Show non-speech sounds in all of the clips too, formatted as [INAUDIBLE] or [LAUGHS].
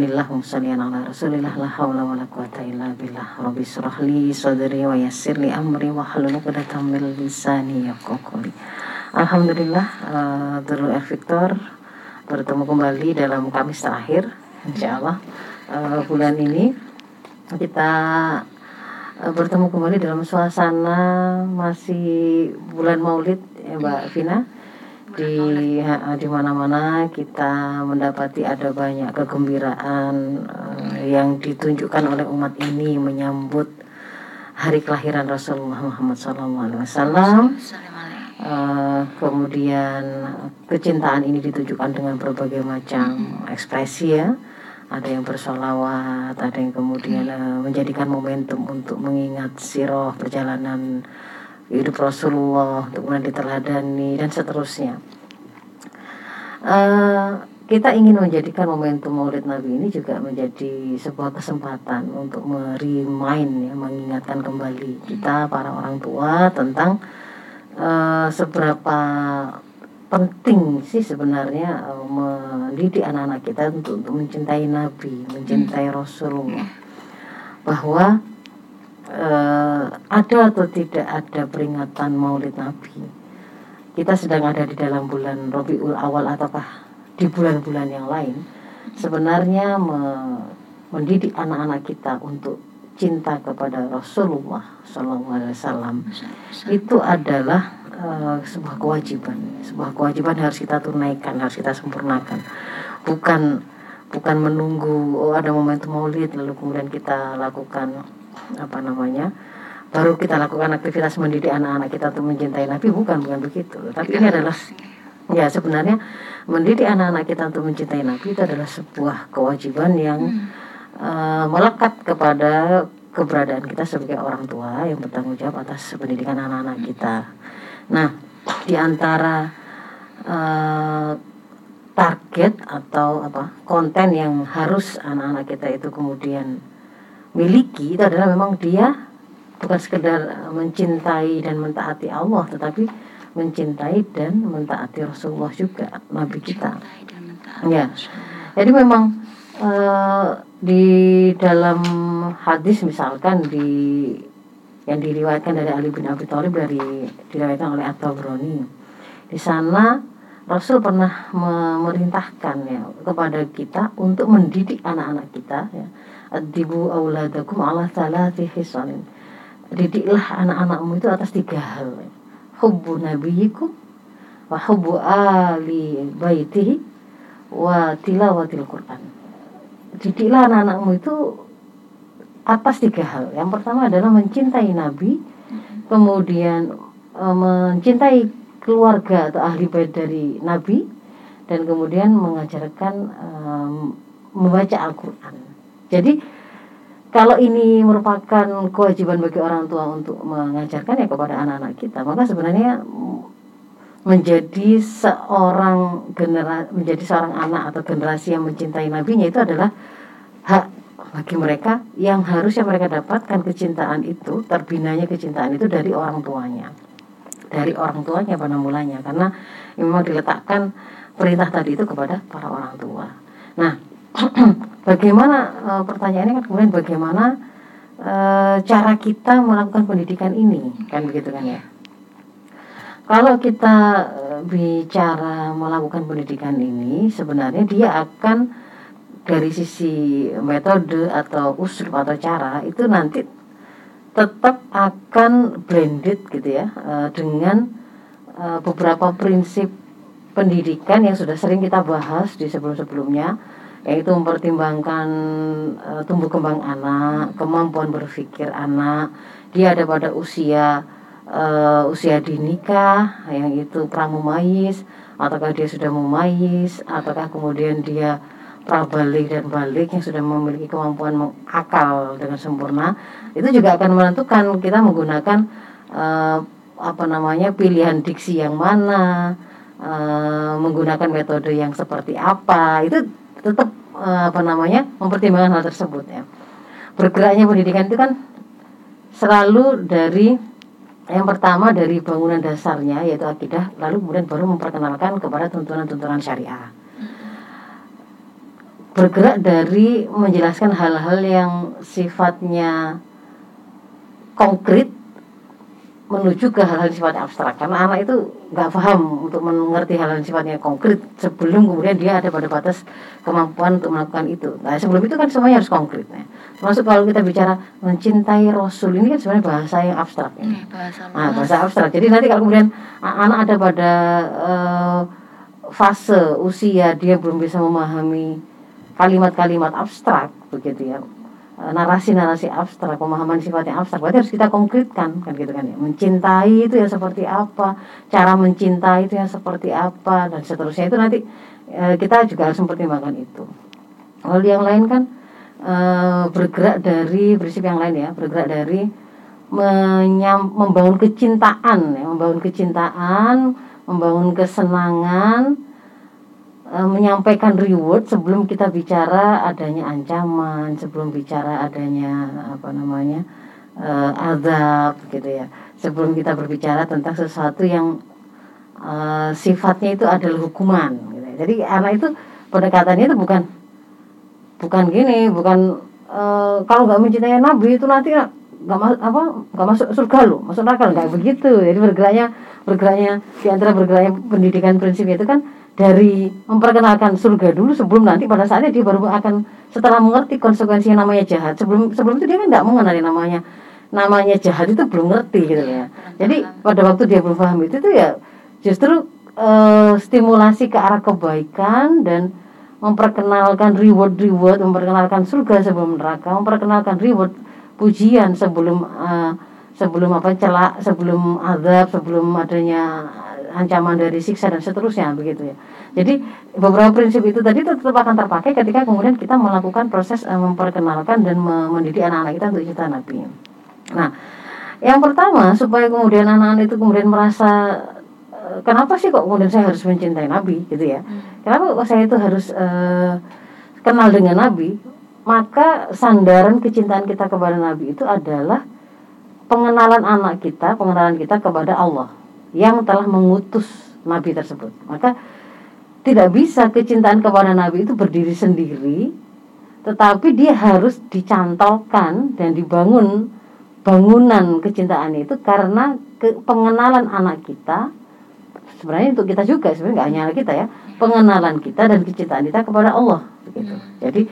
Alhamdulillah Musallian ala rasulillah La hawla wa la quwata illa billah. Rabbi surahli sadri wa yassir li amri Wa halul uqdatan min lisani yaqaquli Alhamdulillah uh, Dulu Victor Bertemu kembali dalam Kamis terakhir Insya Allah uh, Bulan ini Kita Eh, bertemu kembali dalam suasana masih bulan Maulid ya Mbak. Vina di di mana-mana kita mendapati ada banyak kegembiraan uh, yang ditunjukkan oleh umat ini menyambut hari kelahiran Rasulullah Muhammad SAW. Uh, kemudian kecintaan ini ditunjukkan dengan berbagai macam ekspresi ya ada yang bersolawat, ada yang kemudian uh, menjadikan momentum untuk mengingat siroh perjalanan hidup Rasulullah untuk kemudian diteladani dan seterusnya. Uh, kita ingin menjadikan momentum Maulid Nabi ini juga menjadi sebuah kesempatan untuk merimain ya, mengingatkan kembali kita para orang tua tentang uh, seberapa penting sih sebenarnya uh, mendidik anak-anak kita untuk untuk mencintai Nabi, mencintai hmm. Rasulullah. Bahwa uh, ada atau tidak ada peringatan Maulid Nabi. Kita sedang ada di dalam bulan Rabiul Awal ataukah di bulan-bulan yang lain. Sebenarnya me mendidik anak-anak kita untuk cinta kepada Rasulullah Sallallahu Alaihi Wasallam itu adalah uh, sebuah kewajiban sebuah kewajiban harus kita tunaikan harus kita sempurnakan bukan bukan menunggu oh ada momentum maulid lalu kemudian kita lakukan apa namanya baru kita lakukan aktivitas mendidik anak-anak kita untuk mencintai Nabi bukan bukan begitu tapi ini adalah ya sebenarnya mendidik anak-anak kita untuk mencintai Nabi itu adalah sebuah kewajiban yang hmm. uh, melekat kepada keberadaan kita sebagai orang tua yang bertanggung jawab atas pendidikan anak-anak kita. Nah, di antara uh, target atau apa konten yang harus anak-anak kita itu kemudian miliki itu adalah memang dia bukan sekedar mencintai dan mentaati Allah tetapi mencintai dan mentaati Rasulullah juga Nabi kita. Ya. Jadi memang uh, di dalam hadis misalkan di yang diriwayatkan dari Ali bin Abi Thalib dari diriwayatkan oleh At-Tabrani. Di sana Rasul pernah memerintahkan ya kepada kita untuk mendidik anak-anak kita ya. Adibu auladakum ala thalathi hisalin. Didiklah anak-anakmu itu atas tiga hal. Hubbu nabiyikum wa hubbu ali baitihi wa tilawatil Quran. Didiklah anak-anakmu itu atas tiga hal. Yang pertama adalah mencintai Nabi, kemudian e, mencintai keluarga atau ahli bait dari Nabi, dan kemudian mengajarkan e, membaca Al-Quran. Jadi kalau ini merupakan kewajiban bagi orang tua untuk mengajarkan ya kepada anak-anak kita, maka sebenarnya menjadi seorang generasi menjadi seorang anak atau generasi yang mencintai nabinya itu adalah hak bagi mereka yang harusnya mereka dapatkan kecintaan itu terbinanya kecintaan itu dari orang tuanya. Dari orang tuanya pada mulanya karena memang diletakkan perintah tadi itu kepada para orang tua. Nah [CLEARS THROAT] bagaimana e, pertanyaannya kan kemudian bagaimana e, cara kita melakukan pendidikan ini? Kan begitu kan ya? Kalau kita e, bicara melakukan pendidikan ini sebenarnya dia akan dari sisi metode atau usul atau cara itu nanti tetap akan blended gitu ya uh, dengan uh, beberapa prinsip pendidikan yang sudah sering kita bahas di sebelum-sebelumnya yaitu mempertimbangkan uh, tumbuh kembang anak, kemampuan berpikir anak, dia ada pada usia uh, usia dinikah yang itu pramumayis ataukah dia sudah mumayis ataukah kemudian dia prabalik dan balik yang sudah memiliki kemampuan akal dengan sempurna. Itu juga akan menentukan kita menggunakan uh, apa namanya pilihan diksi yang mana uh, menggunakan metode yang seperti apa. Itu tetap uh, apa namanya mempertimbangkan hal tersebut ya bergeraknya pendidikan itu kan selalu dari yang pertama dari bangunan dasarnya yaitu akidah, lalu kemudian baru memperkenalkan kepada tuntunan-tuntunan syariah. Bergerak dari menjelaskan hal-hal yang sifatnya konkret menuju ke hal-hal sifatnya abstrak karena anak itu nggak paham untuk mengerti hal-hal sifatnya konkret sebelum kemudian dia ada pada batas kemampuan untuk melakukan itu. Nah sebelum itu kan semuanya harus konkret. Ya. Termasuk kalau kita bicara mencintai Rasul ini kan sebenarnya bahasa yang abstrak. Ya. bahasa, nah, bahasa abstrak. Jadi nanti kalau kemudian anak ada pada uh, fase usia dia belum bisa memahami kalimat-kalimat abstrak begitu ya narasi-narasi abstrak, pemahaman sifatnya abstrak, berarti harus kita konkretkan kan gitu kan ya. Mencintai itu ya seperti apa, cara mencintai itu ya seperti apa dan seterusnya itu nanti e, kita juga harus mempertimbangkan itu. Lalu yang lain kan e, bergerak dari prinsip yang lain ya, bergerak dari menyam, membangun kecintaan ya, membangun kecintaan, membangun kesenangan Eh, menyampaikan reward sebelum kita bicara adanya ancaman, sebelum bicara adanya apa namanya uh, azab gitu ya. Sebelum kita berbicara tentang sesuatu yang uh, sifatnya itu adalah hukuman. Gitu ya. Jadi anak itu pendekatannya itu bukan bukan gini, bukan uh, kalau nggak mencintai Nabi itu nanti nggak masuk apa nggak masuk surga lo, masuk neraka nggak begitu. Jadi bergeraknya bergeraknya di antara bergeraknya pendidikan prinsipnya itu kan dari memperkenalkan surga dulu sebelum nanti pada saatnya dia baru akan setelah mengerti konsekuensi yang namanya jahat. Sebelum sebelum itu dia kan nggak mengenali namanya namanya jahat itu belum ngerti gitu ya. jadi pada waktu dia belum paham itu tuh ya justru uh, stimulasi ke arah kebaikan dan memperkenalkan reward reward memperkenalkan surga sebelum neraka memperkenalkan reward pujian sebelum uh, sebelum apa celak sebelum azab sebelum adanya ancaman dari siksa dan seterusnya begitu ya. Jadi beberapa prinsip itu tadi tetap akan terpakai ketika kemudian kita melakukan proses uh, memperkenalkan dan mendidik anak-anak kita untuk cinta Nabi. Nah, yang pertama supaya kemudian anak-anak itu kemudian merasa uh, kenapa sih kok kemudian saya harus mencintai Nabi gitu ya? Hmm. Kenapa kok saya itu harus uh, kenal dengan Nabi? Maka sandaran kecintaan kita kepada Nabi itu adalah pengenalan anak kita, pengenalan kita kepada Allah yang telah mengutus nabi tersebut. Maka tidak bisa kecintaan kepada nabi itu berdiri sendiri, tetapi dia harus dicantolkan dan dibangun bangunan kecintaan itu karena ke, pengenalan anak kita sebenarnya untuk kita juga sebenarnya nggak hanya kita ya pengenalan kita dan kecintaan kita kepada Allah begitu hmm. jadi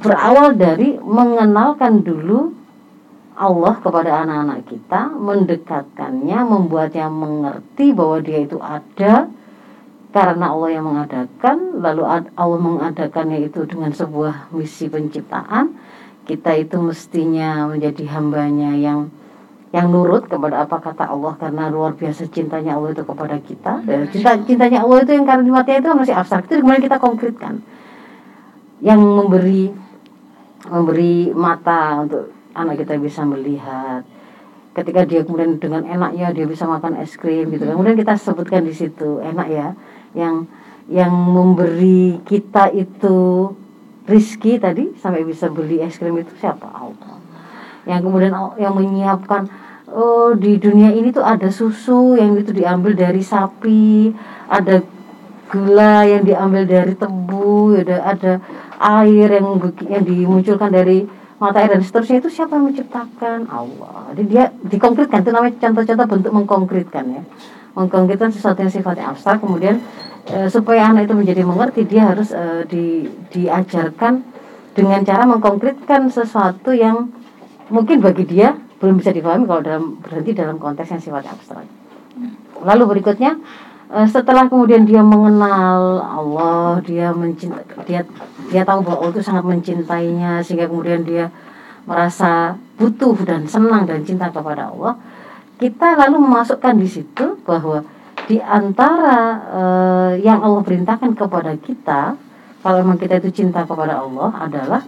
berawal dari mengenalkan dulu Allah kepada anak-anak kita, mendekatkannya, membuatnya mengerti bahwa dia itu ada karena Allah yang mengadakan, lalu Allah mengadakannya itu dengan sebuah misi penciptaan. Kita itu mestinya menjadi hambanya yang yang nurut kepada apa kata Allah karena luar biasa cintanya Allah itu kepada kita. Dan cinta cintanya Allah itu yang kalimatnya itu masih abstrak itu kemudian kita konkretkan. Yang memberi memberi mata untuk anak kita bisa melihat. Ketika dia kemudian dengan enaknya dia bisa makan es krim gitu kan. Kemudian kita sebutkan di situ enak ya yang yang memberi kita itu rizki tadi sampai bisa beli es krim itu siapa? Allah. Yang kemudian yang menyiapkan oh di dunia ini tuh ada susu yang itu diambil dari sapi ada gula yang diambil dari tebu ada ada air yang yang dimunculkan dari mata air dan seterusnya itu siapa yang menciptakan? Allah. Jadi dia dikonkretkan itu namanya contoh-contoh bentuk mengkonkretkan ya. Mengkonkretkan sesuatu yang sifatnya abstrak kemudian e, supaya anak itu menjadi mengerti dia harus e, di, diajarkan dengan cara mengkonkretkan sesuatu yang mungkin bagi dia belum bisa dipahami kalau dalam berhenti dalam konteks yang sifatnya abstrak. Lalu berikutnya setelah kemudian dia mengenal Allah, dia mencinta, dia dia tahu bahwa Allah itu sangat mencintainya sehingga kemudian dia merasa butuh dan senang dan cinta kepada Allah. Kita lalu memasukkan di situ bahwa di antara uh, yang Allah perintahkan kepada kita, kalau memang kita itu cinta kepada Allah adalah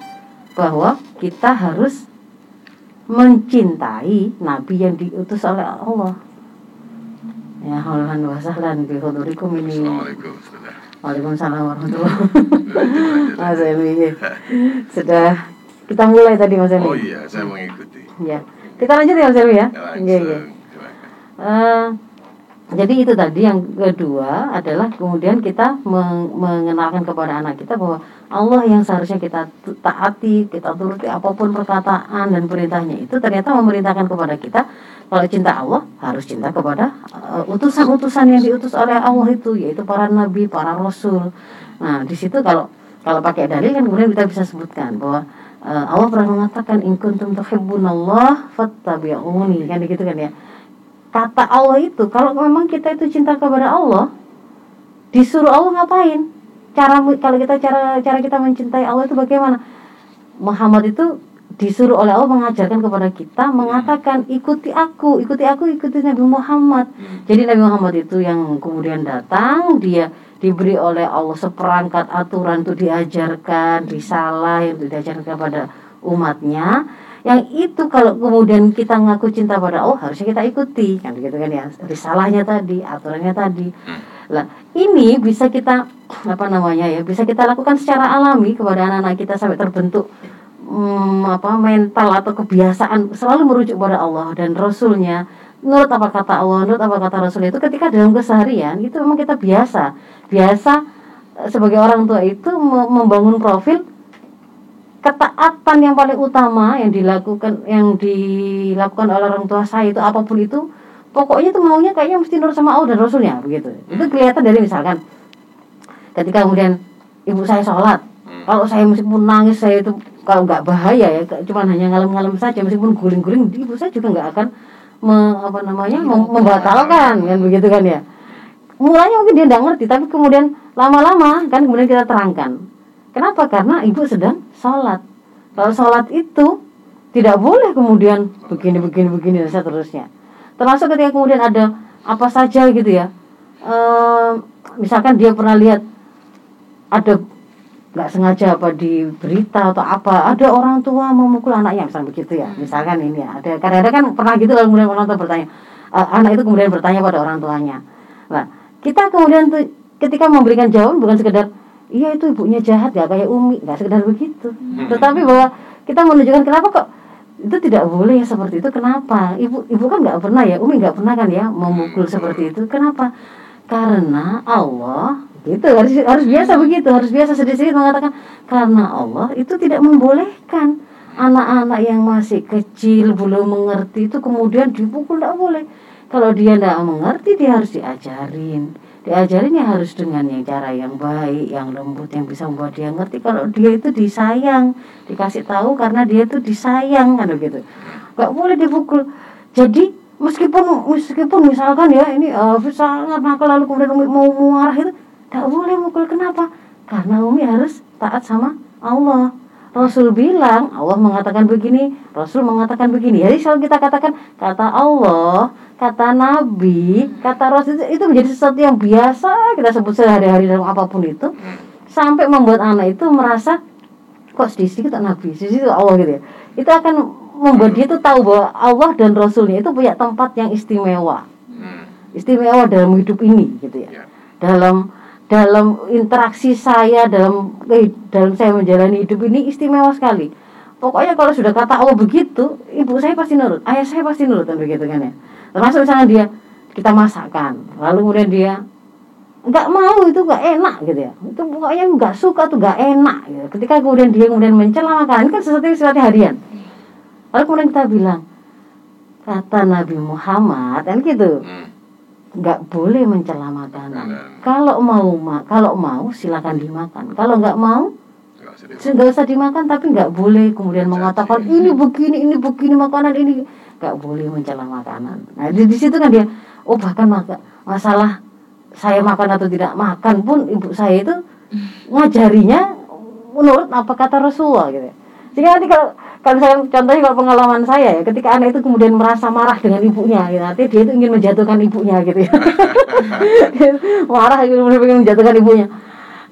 bahwa kita harus mencintai nabi yang diutus oleh Allah Ya, haulan wa sahlan bi hudurikum ini. Assalamualaikum. Waalaikumsalam warahmatullahi wabarakatuh. Mas Emi. Sudah kita mulai tadi Mas Emi. Oh iya, saya mengikuti. Ya. Kita lanjut ya Mas Emi ya. Iya, iya. Eh, jadi itu tadi yang kedua adalah kemudian kita meng- mengenalkan kepada anak kita bahwa Allah yang seharusnya kita taati, kita turuti apa pun perkataan dan perintahnya itu ternyata memerintahkan kepada kita. Kalau cinta Allah harus cinta kepada eh, utusan-utusan yang diutus oleh Allah itu yaitu para nabi, para rasul. Nah, di situ kalau kalau pakai dalil kan kemudian kita bisa sebutkan bahwa eh, Allah pernah mengatakan in kuntum tuhibbunallah fattabi'uni. Kan gitu kan ya kata Allah itu kalau memang kita itu cinta kepada Allah disuruh Allah ngapain? Cara kalau kita cara cara kita mencintai Allah itu bagaimana? Muhammad itu disuruh oleh Allah mengajarkan kepada kita mengatakan ikuti aku ikuti aku ikuti Nabi Muhammad. Jadi Nabi Muhammad itu yang kemudian datang dia diberi oleh Allah seperangkat aturan itu diajarkan risalah yang diajarkan kepada umatnya yang itu kalau kemudian kita ngaku cinta pada Allah harusnya kita ikuti kan gitu kan ya risalahnya tadi aturannya tadi. Lah ini bisa kita apa namanya ya bisa kita lakukan secara alami kepada anak-anak kita sampai terbentuk hmm, apa mental atau kebiasaan selalu merujuk pada Allah dan Rasulnya. Menurut apa kata Allah menurut apa kata Rasul itu ketika dalam keseharian itu memang kita biasa. Biasa eh, sebagai orang tua itu me- membangun profil ketaatan yang paling utama yang dilakukan yang dilakukan oleh orang tua saya itu apa pun itu pokoknya itu maunya kayaknya mesti nurut sama Allah dan Rasulnya begitu. Itu kelihatan dari misalkan ketika kemudian ibu saya sholat kalau saya meskipun nangis saya itu kalau nggak bahaya ya cuma hanya ngalem-ngalem saja meskipun guling-guling ibu saya juga nggak akan me- apa namanya mem- membatalkan. kan begitu kan ya. Mulanya mungkin dia nggak ngerti tapi kemudian lama-lama kan kemudian kita terangkan kenapa? Karena ibu sedang sholat. Kalau sholat itu tidak boleh kemudian begini begini begini dan seterusnya. Termasuk ketika kemudian ada apa saja gitu ya. Ehm, misalkan dia pernah lihat ada nggak sengaja apa di berita atau apa ada orang tua memukul anaknya misalnya begitu ya. Misalkan ini ya ada kadang-kadang kan pernah gitu lalu kemudian orang tua bertanya eh, anak itu kemudian bertanya pada orang tuanya. Nah kita kemudian tuh ketika memberikan jawaban bukan sekedar iya itu ibunya jahat ya kayak umi nggak sekedar begitu. Tetapi bahwa kita menunjukkan kenapa kok itu tidak boleh ya seperti itu kenapa? Ibu ibu kan nggak pernah ya umi nggak pernah kan ya memukul seperti itu kenapa? Karena Allah gitu harus harus biasa begitu harus biasa sedikit-sedikit mengatakan karena Allah itu tidak membolehkan anak-anak yang masih kecil belum mengerti itu kemudian dipukul tidak boleh. Kalau dia tidak mengerti dia harus diajarin diajarinnya harus dengan yang cara yang baik yang lembut yang bisa membuat dia ngerti. Kalau dia itu disayang dikasih tahu karena dia itu disayang kan begitu. Nggak boleh dipukul. Jadi meskipun meskipun misalkan ya ini uh, sangat nakal lalu kemudian Umi mau marah itu tidak boleh mukul. Kenapa? Karena Umi harus taat sama Allah Rasul bilang Allah mengatakan begini Rasul mengatakan begini. Jadi selalu kita katakan kata Allah kata Nabi kata Rasul itu, itu menjadi sesuatu yang biasa kita sebut sehari-hari dalam apa pun itu. Sampai membuat anak itu merasa kok sedikit sedikit Nabi sedikit Allah gitu ya. Itu akan membuat dia tuh tahu bahwa Allah dan Rasulnya itu punya tempat yang istimewa. Istimewa dalam hidup ini gitu ya. Ya. dalam dalam interaksi saya dalam eh, dalam saya menjalani hidup ini istimewa sekali. Pokoknya kalau sudah kata Allah begitu ibu saya pasti nurut ayah saya pasti nurut kan begitu kan ya. Termasuk misalnya dia kita masakkan lalu kemudian dia nggak mau itu nggak enak gitu ya. Itu pokoknya nggak suka tuh nggak enak gitu. ketika kemudian dia kemudian mencela makanan kan sesuatu yang sifatnya harian. Lalu kemudian kita bilang kata Nabi Muhammad kan gitu. Hmm. Nggak boleh mencela makanan. Makanan. Kalau mau ma kalau mau silakan dimakan. Kalau nggak mau Nggak usah dimakan tapi nggak boleh kemudian mengatakan ini begini ini begini makanan ini nggak boleh mencela makanan. Nah di, di situ kan dia oh bahkan maka, masalah saya makan atau tidak makan pun ibu saya itu [LAUGHS] ngajarinya menurut apa kata Rasulullah gitu. Sehingga nanti kalau kalau saya contohnya kalau pengalaman saya ya ketika anak itu kemudian merasa marah dengan ibunya gitu, nanti dia itu ingin menjatuhkan ibunya gitu ya. [LAUGHS] marah gitu ingin menjatuhkan ibunya.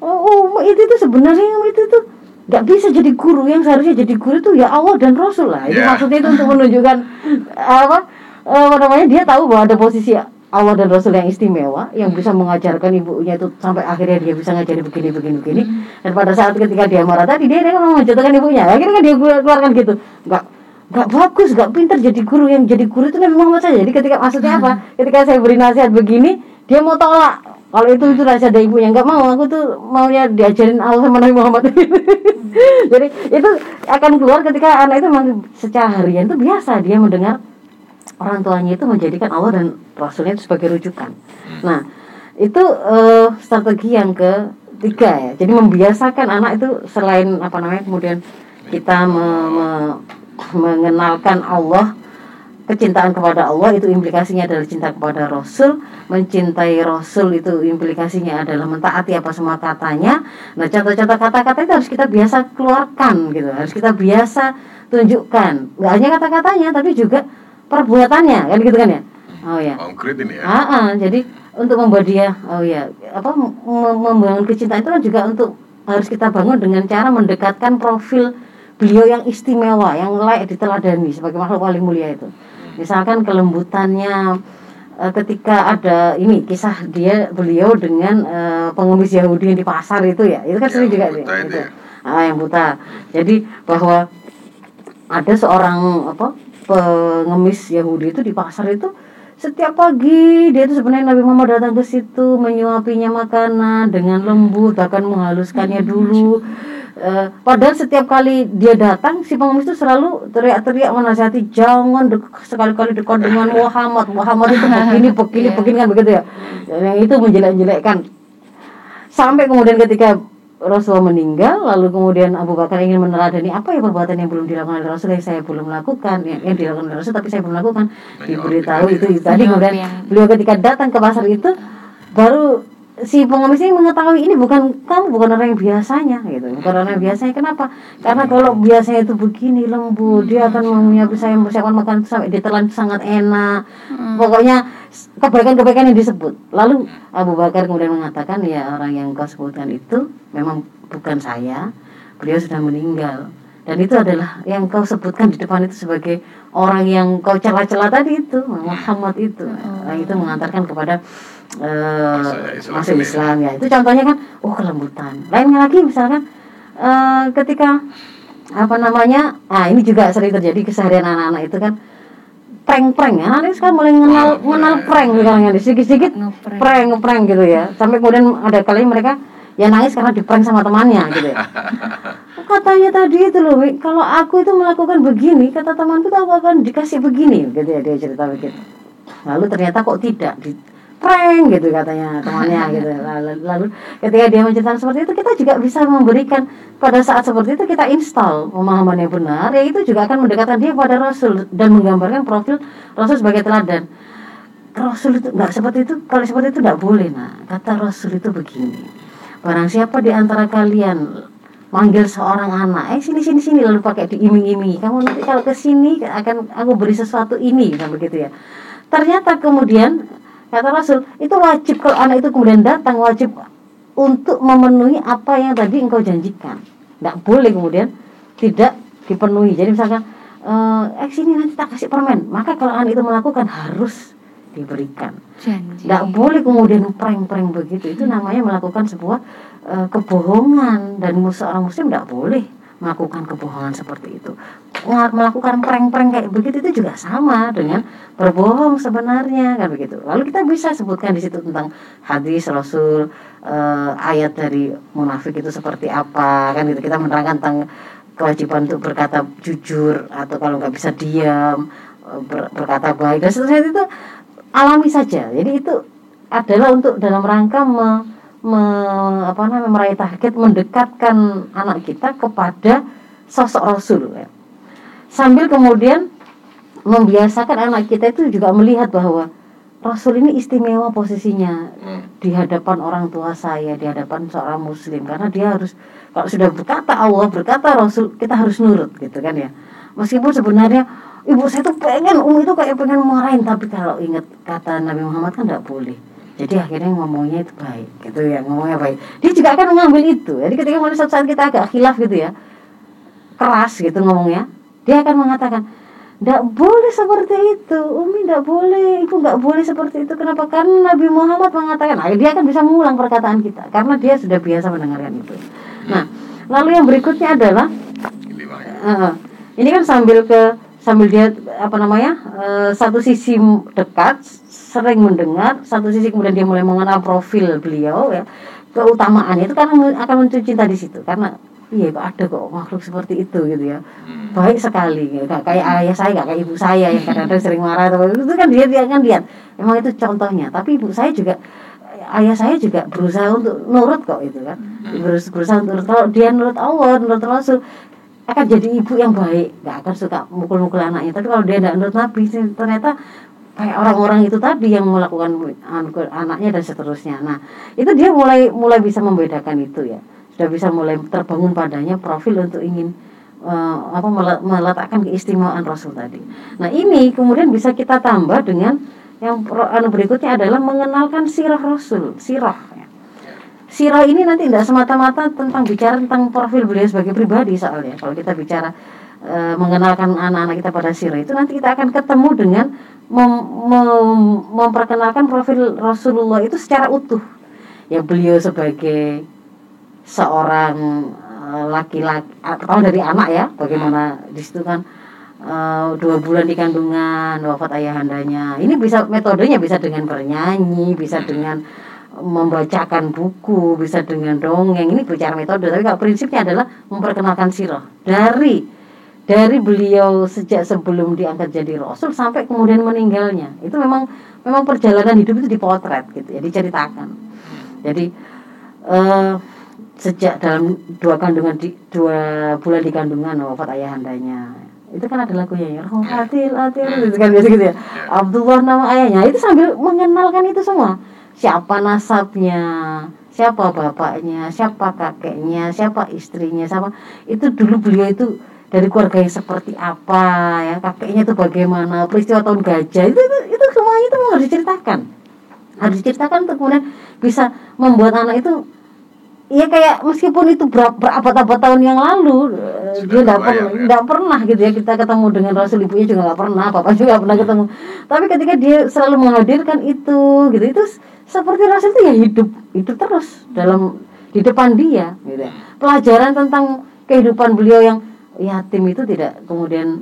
Oh, oh, itu tuh sebenarnya itu tuh nggak bisa jadi guru yang seharusnya jadi guru itu ya Allah dan Rasul lah. Itu Ya. maksudnya itu untuk menunjukkan apa apa namanya dia tahu bahwa ada posisi Allah dan Rasul yang istimewa yang bisa mengajarkan ibunya itu sampai akhirnya dia bisa ngajari begini begini begini dan pada saat ketika dia marah tadi dia dia kan mau menjatuhkan ibunya. Akhirnya kan dia keluarkan gitu. Nggak nggak bagus, nggak pintar jadi guru. Yang jadi guru itu Nabi Muhammad saja. Jadi ketika maksudnya apa? Ketika saya beri nasihat begini, dia mau tolak. Kalau itu itu rahasia dari ibunya. Nggak mau, aku tuh maunya diajarin Allah sama Nabi Muhammad. [LAUGHS] jadi itu akan keluar ketika anak itu memang secara harian itu biasa. Dia mendengar orang tuanya itu menjadikan Allah dan Rasulnya itu sebagai rujukan. Nah itu eh, strategi yang ketiga ya. Jadi membiasakan anak itu selain apa namanya kemudian kita me- me- mengenalkan Allah kecintaan kepada Allah itu implikasinya adalah cinta kepada Rasul. Mencintai Rasul itu implikasinya adalah mentaati apa semua katanya. Nah contoh-contoh kata-kata itu harus kita biasa keluarkan gitu. Harus kita biasa tunjukkan. Nggak hanya kata-katanya tapi juga perbuatannya kan gitu kan ya? Oh ya Konkret ini ya. Ah, ah, jadi untuk membuat dia oh ya apa mem- membangun kecintaan itu kan juga untuk harus kita bangun dengan cara mendekatkan profil beliau yang istimewa yang layak diteladani sebagai makhluk paling mulia itu. Misalkan kelembutannya eh, ketika ada ini kisah dia beliau dengan eh, pengemis Yahudi yang di pasar itu ya? Itu kan sering juga buta ya, itu ya. Ah, yang buta. Jadi bahwa ada seorang apa pengemis Yahudi itu di pasar itu setiap pagi dia itu sebenarnya Nabi Muhammad datang ke situ menyuapinya makanan dengan lembut bahkan menghaluskannya dulu. Eh, padahal setiap kali dia datang si pengemis itu selalu teriak-teriak menasihati jangan dek- sekali-kali dekat dengan [LAUGHS] Muhammad. Muhammad itu begini [LAUGHS] begini Iya. begini kan begitu ya. Yang itu menjelek-jelekkan. Sampai kemudian ketika Rasulullah meninggal lalu kemudian Abu Bakar ingin meneladani apa ya perbuatan yang belum dilakukan oleh Rasul yang saya belum lakukan yang, yang dilakukan oleh Rasul tapi saya belum lakukan. Diberitahu itu, itu tadi kemudian beliau ketika datang ke pasar itu baru si pengemis ini mengetahui ini bukan kamu bukan orang yang biasanya gitu. Bukan orang yang biasanya. Kenapa? Karena kalau biasanya itu begini lembut dia akan menyiapkan saya mempersiapkan makan sampai ditelan sangat enak. Pokoknya kebaikan-kebaikan yang disebut. Lalu Abu Bakar kemudian mengatakan ya orang yang kau sebutkan itu memang bukan saya. Beliau sudah meninggal. Dan itu adalah yang kau sebutkan di depan itu sebagai orang yang kau cela-cela tadi itu Muhammad itu. Nah, itu mengantarkan kepada eh, Masuk Islam. Islam ya? Itu contohnya kan oh kelembutan. Lainnya lagi misalkan eh, ketika apa namanya ah ini juga sering terjadi keseharian anak-anak itu kan prank-prank ya. Anak sekarang mulai mengenal Oh, mengenal prank. prank sekarang ya. Sedikit-sedikit prank ngeprank gitu ya. Sampai kemudian ada kali mereka ya nangis karena diprank sama temannya gitu ya. [LAUGHS] Katanya tadi itu loh kalau aku itu melakukan begini kata temanku tuh aku akan dikasih begini gitu ya dia cerita begitu. Lalu ternyata kok tidak di prank gitu katanya temannya [LAUGHS] gitu. Lalu, lalu ketika dia menceritakan seperti itu kita juga bisa memberikan pada saat seperti itu kita install pemahaman yang benar ya itu juga akan mendekatkan dia kepada Rasul dan menggambarkan profil Rasul sebagai teladan. Rasul itu nggak seperti itu kalau seperti itu nggak boleh nah kata Rasul itu begini barang siapa di antara kalian manggil seorang anak eh sini sini sini lalu pakai diiming-imingi kamu nanti kalau ke sini akan aku beri sesuatu ini kan begitu ya. Ternyata kemudian kata Rasul itu wajib kalau anak itu kemudian datang wajib untuk memenuhi apa yang tadi engkau janjikan. Nggak boleh kemudian tidak dipenuhi. Jadi misalkan eh eh, sini nanti tak kasih permen. Maka kalau anak itu melakukan harus diberikan. Tidak boleh kemudian prank-prank begitu. Itu namanya melakukan sebuah eh, kebohongan. Dan seorang muslim tidak boleh melakukan kebohongan seperti itu. Melakukan prank-prank kayak begitu itu juga sama dengan berbohong sebenarnya kan begitu. Lalu kita bisa sebutkan di situ tentang hadis rasul eh, ayat dari munafik itu seperti apa kan gitu. Kita menerangkan tentang kewajiban untuk berkata jujur atau kalau nggak bisa diam eh, ber- berkata baik. Dan seterusnya itu alami saja. Jadi itu adalah untuk dalam rangka me, me- apa namanya meraih target mendekatkan anak kita kepada sosok Rasul. ya. Sambil kemudian membiasakan anak kita itu juga melihat bahwa Rasul ini istimewa posisinya Hmm. di hadapan orang tua saya, di hadapan seorang muslim karena dia harus kalau sudah berkata Allah, berkata Rasul, kita harus nurut gitu kan ya. Meskipun sebenarnya ibu saya tuh pengen umi itu kayak pengen marahin tapi kalau ingat kata Nabi Muhammad kan tidak boleh. Jadi akhirnya ngomongnya itu baik gitu ya, ngomongnya baik. Dia juga akan mengambil itu. Jadi ketika mulai suatu saat kita agak khilaf gitu ya, keras gitu ngomongnya, dia akan mengatakan tidak boleh seperti itu, Umi tidak boleh, Ibu nggak boleh seperti itu. Kenapa? Karena Nabi Muhammad mengatakan, nah, dia akan bisa mengulang perkataan kita, karena dia sudah biasa mendengarkan itu. Nah, lalu yang berikutnya adalah ya. ini kan sambil ke sambil dia apa namanya eh, satu sisi dekat sering mendengar satu sisi kemudian dia mulai mengenal profil beliau ya. Keutamaannya itu karena akan muncul cinta di situ karena iya kok ada kok makhluk seperti itu gitu ya. Hmm. baik sekali ya. Gak kayak ayah saya gak kayak ibu saya yang kadang-kadang sering marah atau itu kan dia dia kan lihat emang itu contohnya. Tapi ibu saya juga ayah saya juga berusaha untuk nurut kok itu kan. Berus- berusaha untuk nurut. Kalau dia nurut Allah nurut Rasul akan jadi ibu yang baik nggak akan suka mukul-mukul anaknya tapi kalau dia tidak nurut Nabi ternyata kayak orang-orang itu tadi yang melakukan anaknya dan seterusnya nah itu dia mulai mulai bisa membedakan itu ya sudah bisa mulai terbangun padanya profil untuk ingin eh, apa mele- meletakkan keistimewaan Rasul tadi. Nah ini kemudian bisa kita tambah dengan yang anu berikutnya adalah mengenalkan sirah Rasul, sirah. ya. Sirah ini nanti tidak semata-mata tentang bicara tentang profil beliau sebagai pribadi soalnya. Kalau kita bicara eh, mengenalkan anak-anak kita pada sirah itu nanti kita akan ketemu dengan mem- mem- memperkenalkan profil Rasulullah itu secara utuh. Ya beliau sebagai seorang eh, laki-laki atau dari anak ya bagaimana di situ kan eh, dua bulan di kandungan wafat ayahandanya ini bisa metodenya bisa dengan bernyanyi bisa dengan membacakan buku bisa dengan dongeng. Ini bicara metode tapi kalau prinsipnya adalah memperkenalkan sirah. Dari dari beliau sejak sebelum diangkat jadi rasul sampai kemudian meninggalnya. Itu memang memang perjalanan hidup itu dipotret gitu ya diceritakan. Jadi eh, sejak dalam dua kandungan di dua bulan di kandungan wafat ayahandanya. Itu kan ada lagunya ya Rohatil Atil gitu kan biasa gitu ya. Abdullah nama ayahnya. Itu sambil mengenalkan itu semua siapa nasabnya? Siapa bapaknya? Siapa kakeknya? Siapa istrinya? Siapa? Itu dulu beliau itu dari keluarga yang seperti apa ya? Kakeknya itu bagaimana? Peristiwa tahun gajah. Itu itu, itu semuanya itu harus diceritakan. Harus diceritakan untuk kemudian bisa membuat anak itu Iya kayak meskipun itu ber- berabad-abad tahun yang lalu Sudah dia nggak kebayang, pernah ya. nggak pernah gitu ya kita ketemu dengan Rasul ibunya juga nggak pernah bapak juga nggak pernah ketemu tapi ketika dia selalu menghadirkan itu gitu itu seperti Rasul itu ya hidup hidup terus dalam di depan dia gitu ya. pelajaran tentang kehidupan beliau yang yatim itu tidak kemudian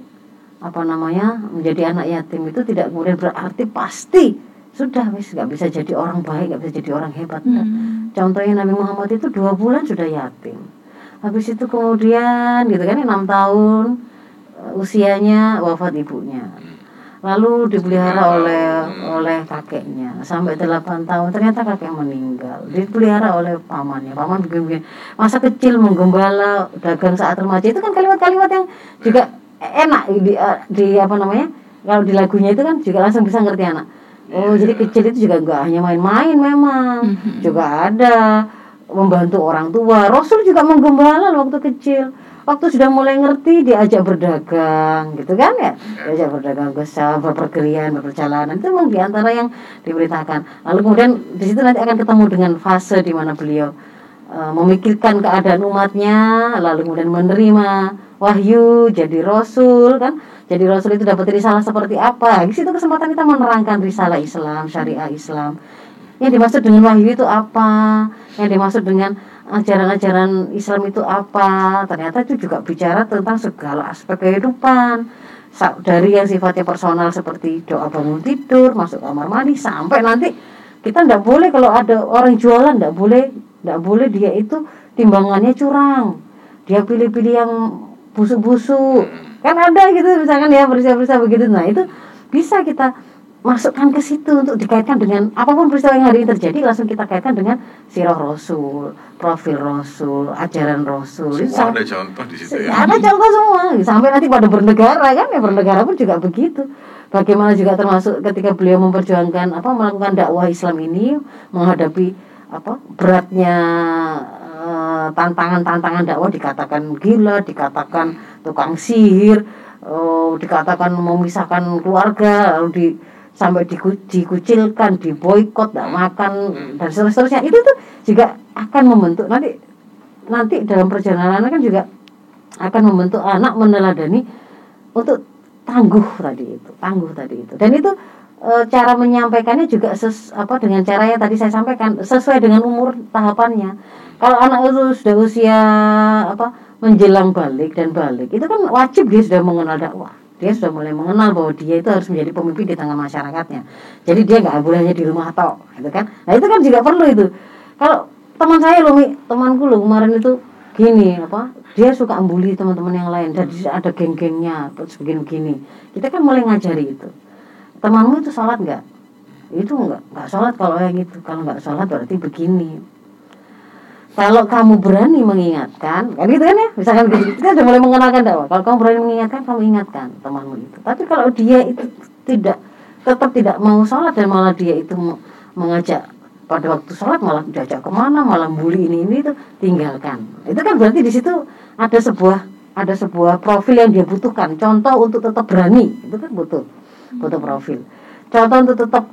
apa namanya menjadi anak yatim itu tidak kemudian berarti pasti sudah wis nggak bisa jadi orang baik nggak bisa jadi orang hebat. Hmm. Contohnya Nabi Muhammad itu dua bulan sudah yatim. Habis itu kemudian gitu kan enam tahun eh, usianya wafat ibunya. Lalu dipelihara oleh oleh kakeknya sampai delapan tahun ternyata kakek meninggal. Dipelihara oleh pamannya. Paman bikin masa kecil menggembala dagang saat remaja itu kan kalimat-kalimat yang juga enak di, eh, di apa namanya kalau di lagunya itu kan juga langsung bisa ngerti anak. Oh jadi kecil itu juga enggak hanya main-main memang Mhm. juga ada membantu orang tua. Rasul juga menggembala waktu kecil. Waktu sudah mulai ngerti diajak berdagang gitu kan ya. Diajak berdagang besar, berpergian, berperjalanan itu memang di antara yang diberitakan. Lalu kemudian di situ nanti akan ketemu dengan fase di mana beliau eh, memikirkan keadaan umatnya, lalu kemudian menerima wahyu jadi rasul kan. Jadi rasul itu dapat risalah seperti apa? Di situ kesempatan kita menerangkan risalah Islam, syariah Islam. Yang dimaksud dengan wahyu itu apa? Yang dimaksud dengan ajaran-ajaran Islam itu apa? Ternyata itu juga bicara tentang segala aspek kehidupan. Dari yang sifatnya personal seperti doa bangun tidur, masuk kamar mandi sampai nanti kita tidak boleh kalau ada orang jualan tidak boleh tidak boleh dia itu timbangannya curang. Dia pilih-pilih yang busuk-busuk. Kan ada gitu misalkan ya peristiwa-peristiwa begitu. Nah, itu bisa kita masukkan ke situ untuk dikaitkan dengan apa pun peristiwa yang hari ini terjadi langsung kita kaitkan dengan sirah Rasul, profil Rasul, ajaran Rasul. Semua ada contoh di situ ya. ada contoh semua sampai nanti pada bernegara kan ya bernegara pun juga begitu bagaimana juga termasuk ketika beliau memperjuangkan apa melakukan dakwah Islam ini menghadapi apa beratnya eh, tantangan-tantangan dakwah dikatakan gila dikatakan tukang sihir eh, dikatakan memisahkan keluarga lalu di sampai diku- dikucilkan diboikot tidak makan dan seterusnya. Itu tuh juga akan membentuk nanti nanti dalam perjalanan kan juga akan membentuk anak meneladani untuk tangguh tadi itu tangguh tadi itu. Dan itu e, cara menyampaikannya juga ses, apa dengan cara yang tadi saya sampaikan sesuai dengan umur tahapannya. Kalau anak itu sudah usia apa menjelang balik dan balik itu kan wajib dia sudah mengenal dakwah dia sudah mulai mengenal bahwa dia itu harus menjadi pemimpin di tengah masyarakatnya. Jadi dia nggak boleh hanya di rumah atau gitu kan? Nah itu kan juga perlu itu. Kalau teman saya loh temanku loh kemarin itu gini apa dia suka ambuli teman-teman yang lain dan ada geng-gengnya terus begini-begini. Kita kan mulai ngajari itu. Temanmu itu sholat nggak? Itu nggak nggak sholat kalau yang itu. Kalau nggak sholat berarti begini kalau kamu berani mengingatkan kan gitu kan ya? Misalkan gitu. Kita sudah mulai mengenalkan dakwah kalau kamu berani mengingatkan kamu ingatkan temanmu itu. Tapi kalau dia itu tidak tetap tidak mau sholat dan malah dia itu mengajak pada waktu sholat malah diajak ke mana malah bully ini ini itu tinggalkan. Itu kan berarti di situ ada sebuah ada sebuah profil yang dia butuhkan. Contoh untuk tetap berani itu kan butuh butuh profil. Contoh untuk tetap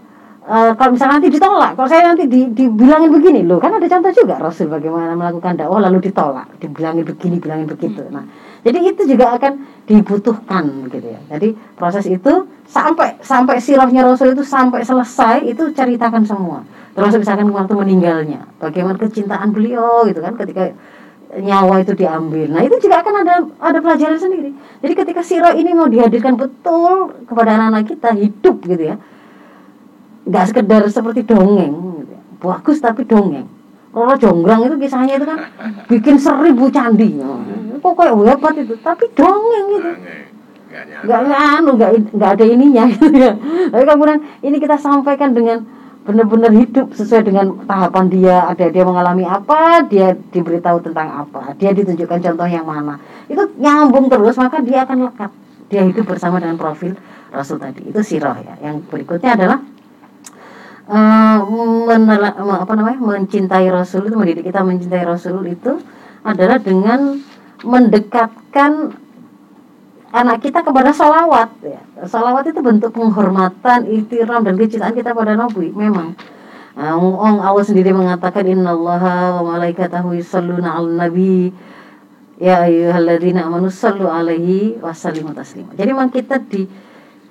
uh, kalau misalnya nanti ditolak, kalau saya nanti di, dibilangin begini loh, kan ada contoh juga Rasul bagaimana melakukan dakwah lalu ditolak, dibilangin begini, bilangin begitu. Nah, jadi itu juga akan dibutuhkan gitu ya. Jadi proses itu sampai sampai sirahnya Rasul itu sampai selesai itu ceritakan semua. Terus misalkan waktu meninggalnya, bagaimana kecintaan beliau gitu kan ketika nyawa itu diambil. Nah itu juga akan ada ada pelajaran sendiri. Jadi ketika sirah ini mau dihadirkan betul kepada anak-anak kita hidup gitu ya nggak sekedar seperti dongeng gitu. bagus tapi dongeng. Kalau jonggrang itu kisahnya itu kan [LAUGHS] bikin seribu candi. Kok kayak hebat itu? Tapi dongeng itu nggak anu nggak nggak ada ininya [LAUGHS] gitu ya. Tapi kemudian ini kita sampaikan dengan benar-benar hidup sesuai dengan tahapan dia ada dia mengalami apa dia diberitahu tentang apa dia ditunjukkan contoh yang mana. Itu nyambung terus maka dia akan lekat. Dia hidup bersama dengan profil Rasul tadi. Itu sirah ya. Yang berikutnya adalah uh, menela, apa namanya mencintai Rasul itu mendidik kita mencintai Rasul itu adalah dengan mendekatkan anak kita kepada salawat ya. itu bentuk penghormatan itiram dan kecintaan kita pada Nabi memang. Uh, Allah sendiri mengatakan innallaha wa malaikatahu yusalluna 'alan nabi. Ya ayyuhalladzina amanu sallu alaihi wasallimu taslima jadi memang kita di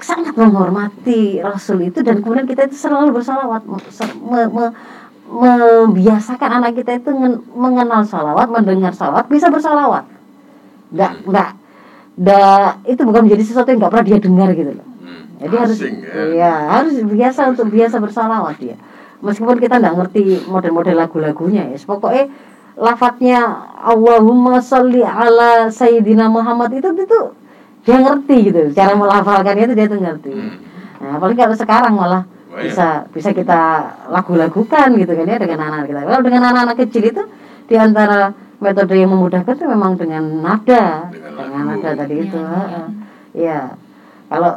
sangat menghormati Rasul itu dan kemudian kita itu selalu bersalawat me, me, membiasakan anak kita itu mengenal salawat mendengar salawat bisa bersalawat nggak nggak nggak itu bukan menjadi sesuatu yang nggak pernah dia dengar gitu loh. Hmm, jadi harus ya. ya harus biasa untuk biasa bersalawat ya. Meskipun kita nggak ngerti model-model lagu-lagunya ya. Pokoknya lafadznya Allahumma sholli ala Sayyidina Muhammad itu itu dia ngerti gitu. Cara melafalkannya itu dia tuh ngerti. Hmm. nah apalagi kalau sekarang malah oh, iya. bisa bisa kita lagu-lagukan gitu kan ya dengan anak-anak kita. Kalau dengan anak-anak kecil itu di antara metode yang memudahkan itu memang dengan nada. Dengan, dengan nada tadi itu ya, ya. ya kalau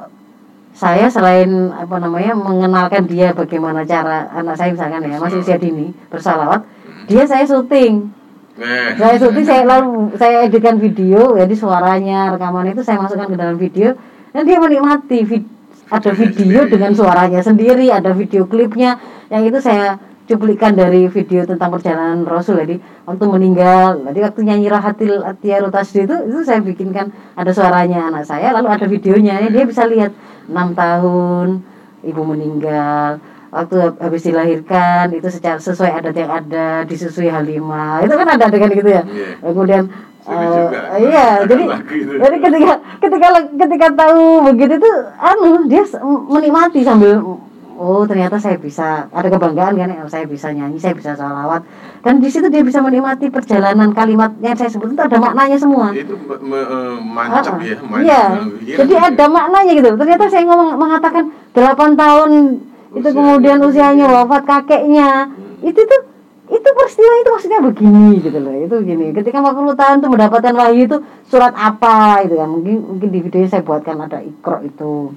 saya selain apa namanya mengenalkan dia bagaimana cara anak saya misalkan ya masih usia dini bersalawat hmm. dia saya syuting Nah. Saya syuting saya lalu saya editkan video jadi suaranya rekaman itu saya masukkan ke dalam video dan dia menikmati vid ada video dengan suaranya sendiri ada video klipnya yang itu saya cuplikan dari video tentang perjalanan Rasul jadi waktu meninggal jadi waktu nyanyi Rahatil Atiyarul Tasdi itu itu saya bikinkan ada suaranya anak saya lalu ada videonya dia bisa lihat enam tahun ibu meninggal waktu habis dilahirkan itu secara sesuai adat yang ada disusui Halimah. Itu kan ada adegan gitu ya? Yeah. kemudian uh, iya jadi jadi ketika ketika ketika tahu begitu tuh anu dia menikmati sambil oh ternyata saya bisa ada kebanggaan kan ya saya bisa nyanyi saya bisa salawat dan di situ dia bisa menikmati perjalanan kalimatnya saya sebut itu ada maknanya semua. Itu me, uh, mancap uh, ya iya. jadi ada maknanya gitu. Ternyata saya ngomong mengatakan 8 tahun itu kemudian usianya wafat kakeknya. Hmm. itu tuh itu peristiwa itu maksudnya begini gitu loh. Itu begini ketika 40 tahun tuh mendapatkan wahyu itu surat apa itu kan. Mungkin mungkin di videonya saya buatkan ada ikro itu.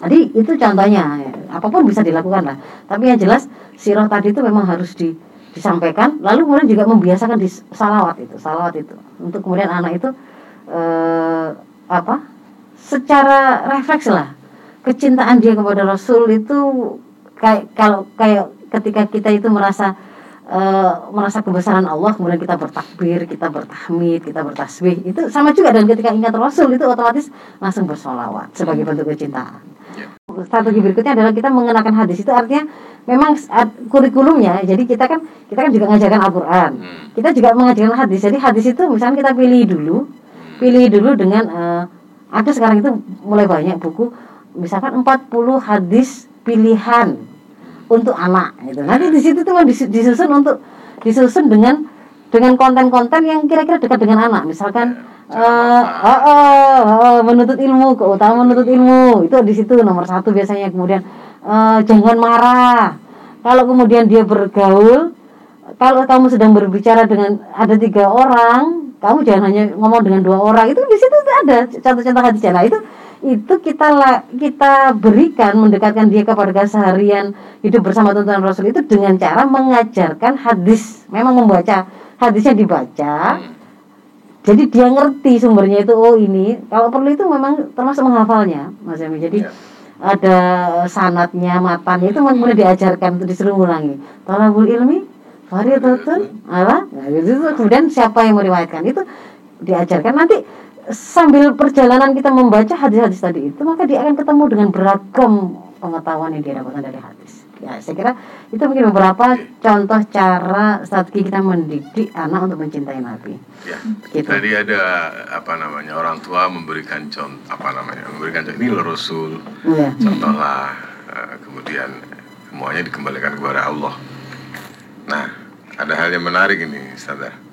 Jadi itu contohnya. Apa pun bisa dilakukan lah. Tapi yang jelas sirah tadi itu memang harus di, disampaikan. Lalu kemudian juga membiasakan di salawat itu salawat itu. Untuk kemudian anak itu eh, apa? Secara refleks lah. Kecintaan dia kepada Rasul itu kayak kalau kayak ketika kita itu merasa uh, merasa kebesaran Allah kemudian kita bertakbir kita bertahmid kita bertasbih itu sama juga dan ketika ingat Rasul itu otomatis langsung bersolawat sebagai bentuk kecintaan strategi berikutnya adalah kita mengenakan hadis itu artinya memang kurikulumnya jadi kita kan kita kan juga mengajarkan Al-Quran hmm. kita juga mengajarkan hadis jadi hadis itu misalnya kita pilih dulu hmm. pilih dulu dengan uh, ada sekarang itu mulai banyak buku misalkan 40 hadis pilihan untuk anak gitu. Nanti di situ tuh dis- disusun untuk disusun dengan dengan konten-konten yang kira-kira dekat dengan anak. Misalkan eh oh, oh, oh, menuntut ilmu, keutamaan menuntut ilmu itu di situ nomor satu biasanya. Kemudian eh, jangan marah. Kalau kemudian dia bergaul, kalau kamu sedang berbicara dengan ada tiga orang, kamu jangan hanya ngomong dengan dua orang. Itu di situ ada contoh-contoh hadis Nah, itu itu kita kita berikan mendekatkan dia kepada keseharian hidup bersama tuntunan Rasul itu dengan cara mengajarkan hadis. Memang membaca hadisnya dibaca. Hmm. Jadi dia ngerti sumbernya itu oh ini. Kalau perlu itu memang termasuk menghafalnya, Mas Emi. Jadi Ya. ada sanatnya, matannya itu memang kemudian diajarkan untuk disuruh ulangi. Talabul ilmi, faridatun, ala. Nah, itu kemudian siapa yang meriwayatkan itu diajarkan nanti sambil perjalanan kita membaca hadis-hadis tadi itu maka dia akan ketemu dengan beragam pengetahuan yang dia dapatkan dari hadis. Ya, saya kira itu mungkin beberapa contoh cara strategi kita mendidik anak untuk mencintai Nabi. Ya. Gitu. Tadi ada apa namanya orang tua memberikan contoh apa namanya memberikan contoh ini loh Rasul Iya. contohlah eh, kemudian semuanya dikembalikan kepada Allah. Nah ada hal yang menarik ini sadar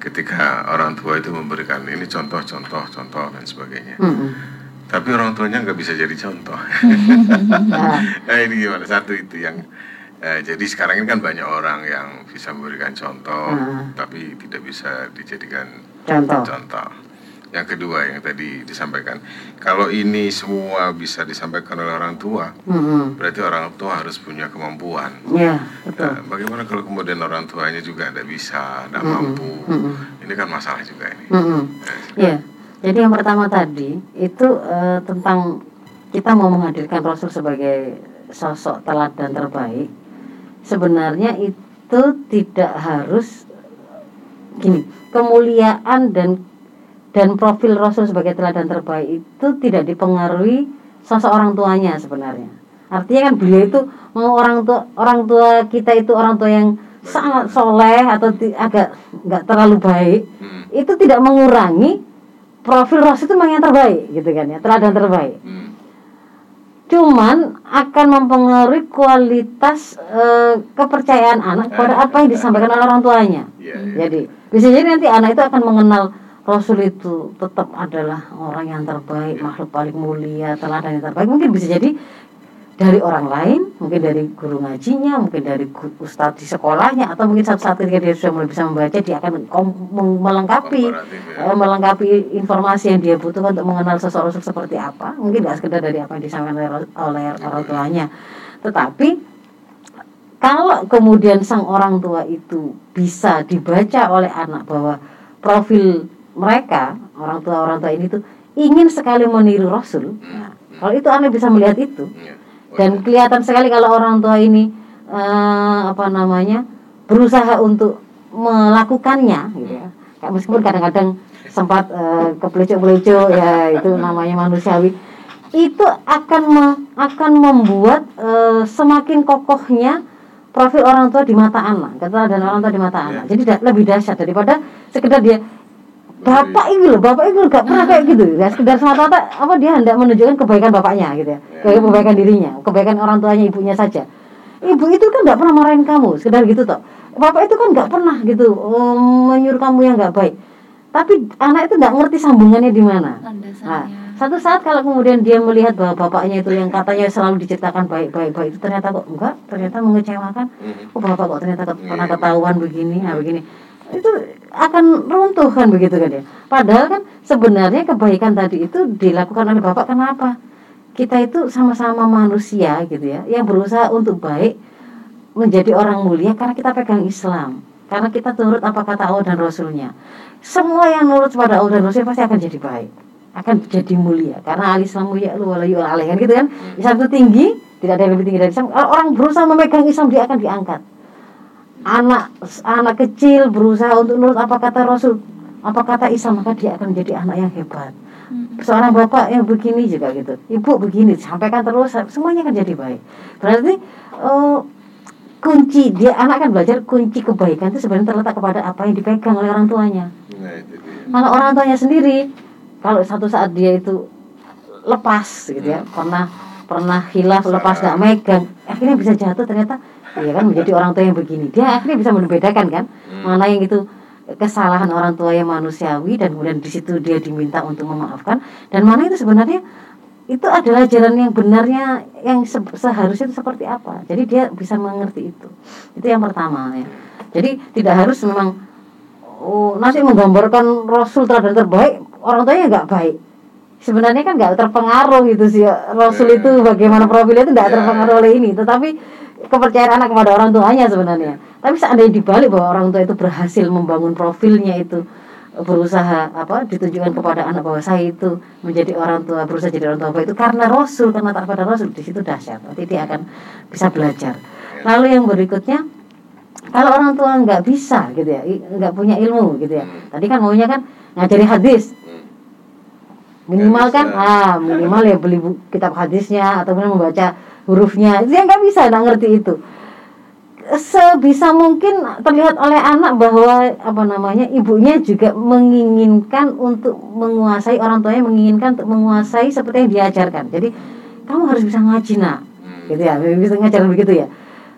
ketika orang tua itu memberikan ini contoh contoh contoh dan sebagainya. Mm-mm. Tapi orang tuanya nggak bisa jadi contoh. [LAUGHS] Nah, ini gimana satu itu yang eh, jadi sekarang ini kan banyak orang yang bisa memberikan contoh Hmm. tapi tidak bisa dijadikan Contoh. contoh. Yang kedua yang tadi disampaikan kalau ini semua bisa disampaikan oleh orang tua mm-mm. berarti orang tua harus punya kemampuan. Ya, betul. Nah, bagaimana kalau kemudian orang tuanya juga tidak bisa, tidak Mm-mm. mampu? Mm-mm. Ini kan masalah juga ini. Mm-mm. Ya, jadi yang pertama tadi itu eh, tentang kita mau menghadirkan Rasul sebagai sosok teladan terbaik. Sebenarnya itu tidak harus gini, kemuliaan dan dan profil Rasul sebagai teladan terbaik itu tidak dipengaruhi sosok orang tuanya sebenarnya. Artinya kan beliau itu mau orang tua orang tua kita itu orang tua yang sangat soleh atau ti- agak nggak terlalu baik Hmm. itu tidak mengurangi profil Rasul itu memang yang terbaik gitu kan ya teladan terbaik Hmm. cuman akan mempengaruhi kualitas eh, kepercayaan anak kepada apa yang disampaikan oleh orang tuanya Iya, iya. jadi bisa jadi nanti anak itu akan mengenal Rasul itu tetap adalah orang yang terbaik makhluk paling mulia teladan yang terbaik mungkin bisa jadi dari orang lain, mungkin dari guru ngajinya, mungkin dari ustadz di sekolahnya, atau mungkin saat saat ketika dia sudah mulai bisa membaca, dia akan melengkapi ya. eh, melengkapi informasi yang dia butuhkan untuk mengenal seseorang seperti apa. Mungkin nggak sekedar dari apa yang disampaikan oleh, oleh orang tuanya, tetapi kalau kemudian sang orang tua itu bisa dibaca oleh anak bahwa profil mereka orang tua orang tua ini tuh ingin sekali meniru Rasul, nah, kalau itu anak bisa melihat itu. Iya. dan kelihatan sekali kalau orang tua ini eh, apa namanya berusaha untuk melakukannya gitu ya. Kayak meskipun kadang-kadang sempat eh, kepelecok-pelecok ya itu [LAUGHS] namanya manusiawi. Itu akan me- akan membuat eh, semakin kokohnya profil orang tua di mata anak kata dan orang tua di mata anak. Jadi da- lebih dahsyat daripada sekedar dia bapak ini loh bapak ini nggak pernah kayak gitu ya sekedar semata-mata apa dia hendak menunjukkan kebaikan bapaknya gitu ya kayak kebaikan dirinya kebaikan orang tuanya ibunya saja ibu itu kan nggak pernah marahin kamu sekedar gitu toh bapak itu kan nggak pernah gitu eh, menyuruh kamu yang nggak baik tapi anak itu nggak ngerti sambungannya di mana Nah, satu saat kalau kemudian dia melihat bahwa bapaknya itu yang katanya selalu diceritakan baik-baik baik itu ternyata kok enggak, ternyata mengecewakan. Mhm. Oh bapak kok ternyata pernah Iya. ketahuan begini, nah begini. Itu akan runtuh kan begitu kan ya. Padahal kan sebenarnya kebaikan tadi itu dilakukan oleh bapak kenapa? Kita itu sama-sama manusia gitu ya, yang berusaha untuk baik menjadi orang mulia karena kita pegang Islam. Karena kita turut apa kata Allah dan Rasulnya. Semua yang nurut pada Allah dan Rasul pasti akan jadi baik akan jadi mulia karena al Islamu ya'lu wa la yu'la alaih kan gitu kan Islam itu tinggi tidak ada yang lebih tinggi dari Islam kalau orang berusaha memegang Islam dia akan diangkat anak anak kecil berusaha untuk nurut apa kata Rasul apa kata Islam maka dia akan menjadi anak yang hebat. Seorang bapak yang begini juga gitu. Ibu begini sampaikan terus semuanya akan jadi baik. Berarti eh, kunci dia anak akan belajar kunci kebaikan itu sebenarnya terletak kepada apa yang dipegang oleh orang tuanya. Nah, itu dia. kalau orang tuanya sendiri kalau satu saat dia itu lepas gitu ya pernah pernah hilaf lepas gak megang akhirnya bisa jatuh ternyata ya kan menjadi orang tua yang begini. Dia akhirnya bisa membedakan kan? Mana yang itu kesalahan orang tua yang manusiawi dan kemudian di situ dia diminta untuk memaafkan. Dan mana itu sebenarnya itu adalah jalan yang benarnya yang se seharusnya itu seperti apa? Jadi dia bisa mengerti itu. Itu yang pertama ya. Jadi tidak harus memang oh, nanti menggambarkan rasul teladan terbaik orang tuanya nggak baik. Sebenarnya kan nggak terpengaruh gitu sih rasul itu bagaimana profilnya itu nggak terpengaruh oleh ini. Tetapi kepercayaan anak kepada orang tuanya sebenarnya. Tapi seandainya dibalik bahwa orang tua itu berhasil membangun profilnya itu berusaha apa ditunjukkan kepada anak bahwa saya itu menjadi orang tua berusaha jadi orang tua itu karena Rasul karena tak pada Rasul di situ dahsyat. Nanti dia akan bisa belajar. Lalu yang berikutnya kalau orang tua nggak bisa gitu ya nggak punya ilmu gitu ya. Tadi kan maunya kan ngajari hadis. Minimal kan ah minimal ya beli buku, kitab hadisnya atau membaca hurufnya. Yang nggak bisa nggak ngerti itu. Sebisa mungkin terlihat oleh anak bahwa apa namanya ibunya juga menginginkan untuk menguasai orang tuanya menginginkan untuk menguasai seperti yang diajarkan. Jadi kamu harus bisa ngaji nak. Gitu ya bisa ngajar begitu ya.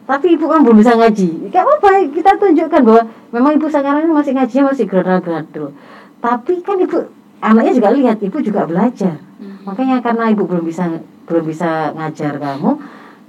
Tapi ibu kan belum bisa ngaji. Gak apa kita tunjukkan bahwa memang ibu sekarang masih ngajinya masih gradul tapi kan ibu anaknya juga lihat ibu juga belajar. Makanya karena ibu belum bisa belum bisa ngajar kamu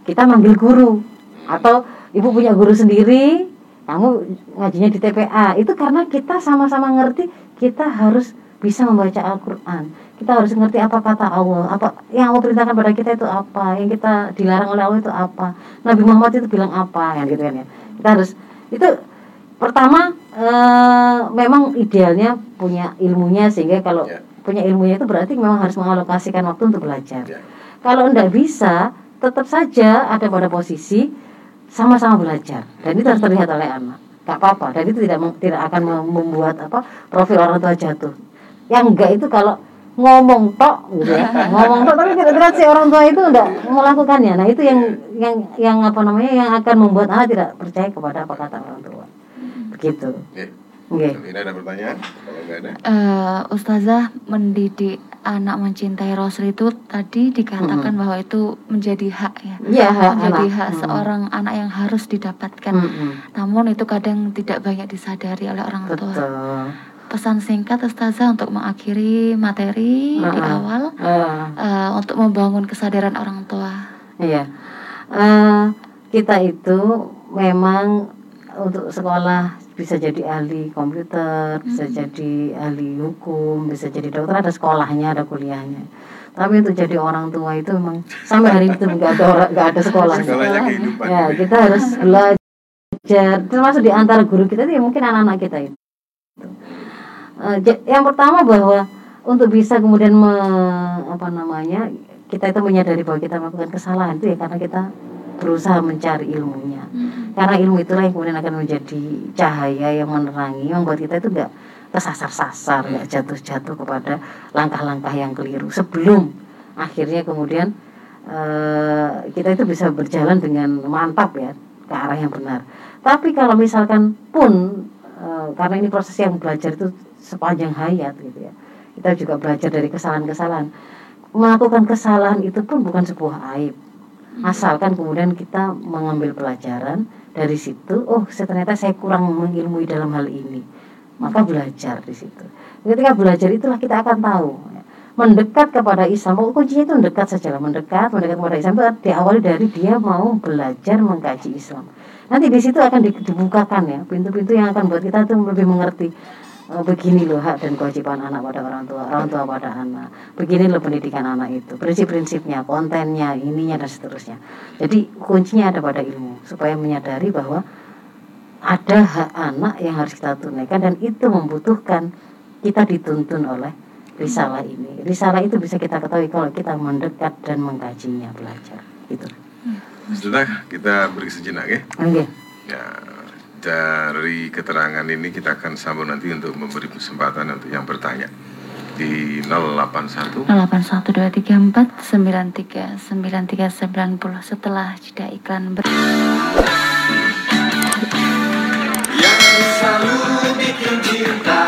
kita manggil guru. Atau ibu punya guru sendiri kamu ngajinya di TPA itu karena kita sama-sama ngerti kita harus bisa membaca Al-Quran. Kita harus ngerti apa kata Allah apa yang Allah perintahkan pada kita itu apa yang kita dilarang oleh Allah itu apa. Nabi Muhammad itu bilang apa yang gitu kan ya. Kita harus itu pertama e, memang idealnya punya ilmunya sehingga kalau yeah. punya ilmunya itu berarti memang harus mengalokasikan waktu untuk belajar. Yeah. kalau tidak bisa tetap saja ada pada posisi sama-sama belajar. Dan itu harus terlihat oleh anak. Gak apa-apa. Dan itu tidak tidak akan membuat apa profil orang tua jatuh. Yang enggak itu kalau ngomong tok gitu ya. [LAUGHS] Ngomong tok tapi tidak terlihat si orang tua itu enggak melakukannya. Nah itu yang yang yang apa namanya yang akan membuat anak tidak percaya kepada apa kata orang tua yeah. Okay. Ini ada pertanyaan? Kalau ada. Uh, Ustazah mendidik anak mencintai Rasul itu tadi dikatakan -hmm. bahwa itu menjadi hak ya, hak menjadi anak. hak -hmm. seorang anak yang harus didapatkan. -hmm. Namun itu kadang tidak banyak disadari oleh orang Betul. tua. Pesan singkat Ustazah untuk mengakhiri materi uh, di awal uh, uh, untuk membangun kesadaran orang tua. Iya, uh, kita itu memang untuk sekolah bisa jadi ahli komputer, hmm. bisa jadi ahli hukum, bisa jadi dokter, ada sekolahnya, ada kuliahnya. Tapi untuk jadi orang tua itu memang sampai hari itu nggak ada nggak ada sekolah. Ya kita harus belajar, termasuk di antara guru kita itu ya mungkin anak-anak kita itu. Uh, yang pertama bahwa untuk bisa kemudian me, apa namanya kita itu menyadari bahwa kita melakukan kesalahan itu ya karena kita berusaha mencari ilmunya hmm. Karena ilmu itulah yang kemudian akan menjadi cahaya yang menerangi. Membuat kita itu enggak tersasar-sasar enggak jatuh-jatuh kepada langkah-langkah yang keliru. Sebelum akhirnya kemudian uh, kita itu bisa berjalan dengan mantap ya ke arah yang benar. Tapi kalau misalkan pun uh, karena ini proses yang belajar itu sepanjang hayat gitu ya kita juga belajar dari kesalahan-kesalahan. Melakukan kesalahan itu pun bukan sebuah aib. Asalkan kemudian kita mengambil pelajaran dari situ oh ternyata saya kurang mengilmui dalam hal ini. Maka belajar di situ. Ketika belajar itulah kita akan tahu. Mendekat kepada Islam oh, kuncinya itu mendekat saja mendekat mendekat kepada Islam itu diawali dari dia mau belajar mengkaji Islam. Nanti di situ akan dibukakan ya pintu-pintu yang akan buat kita tuh lebih mengerti begini loh hak dan kewajiban anak pada orang tua, orang tua pada anak. Begini loh pendidikan anak itu, prinsip-prinsipnya, kontennya, ininya dan seterusnya. Jadi kuncinya ada pada ilmu supaya menyadari bahwa ada hak anak yang harus kita tunaikan dan itu membutuhkan kita dituntun oleh risalah ini. Risalah itu bisa kita ketahui kalau kita mendekat dan mengkajinya, belajar. Itu. Sudah kita beri sejenak ya. Oke. Okay. Ya, dari keterangan ini kita akan sambung nanti untuk memberi kesempatan untuk yang bertanya. Di 081 081234 93 9390 setelah jeda iklan ber Yang selalu bikin cinta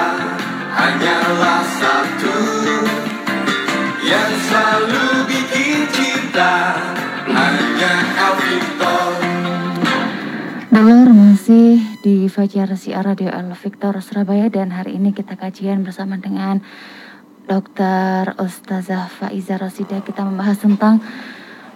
hanyalah satu. Yang selalu bikin cinta hanya Alvito. Dulur masih di Fajar Siar Radio Al Victor Surabaya dan hari ini kita kajian bersama dengan Dr. Ustazah Faiza Rosida kita membahas tentang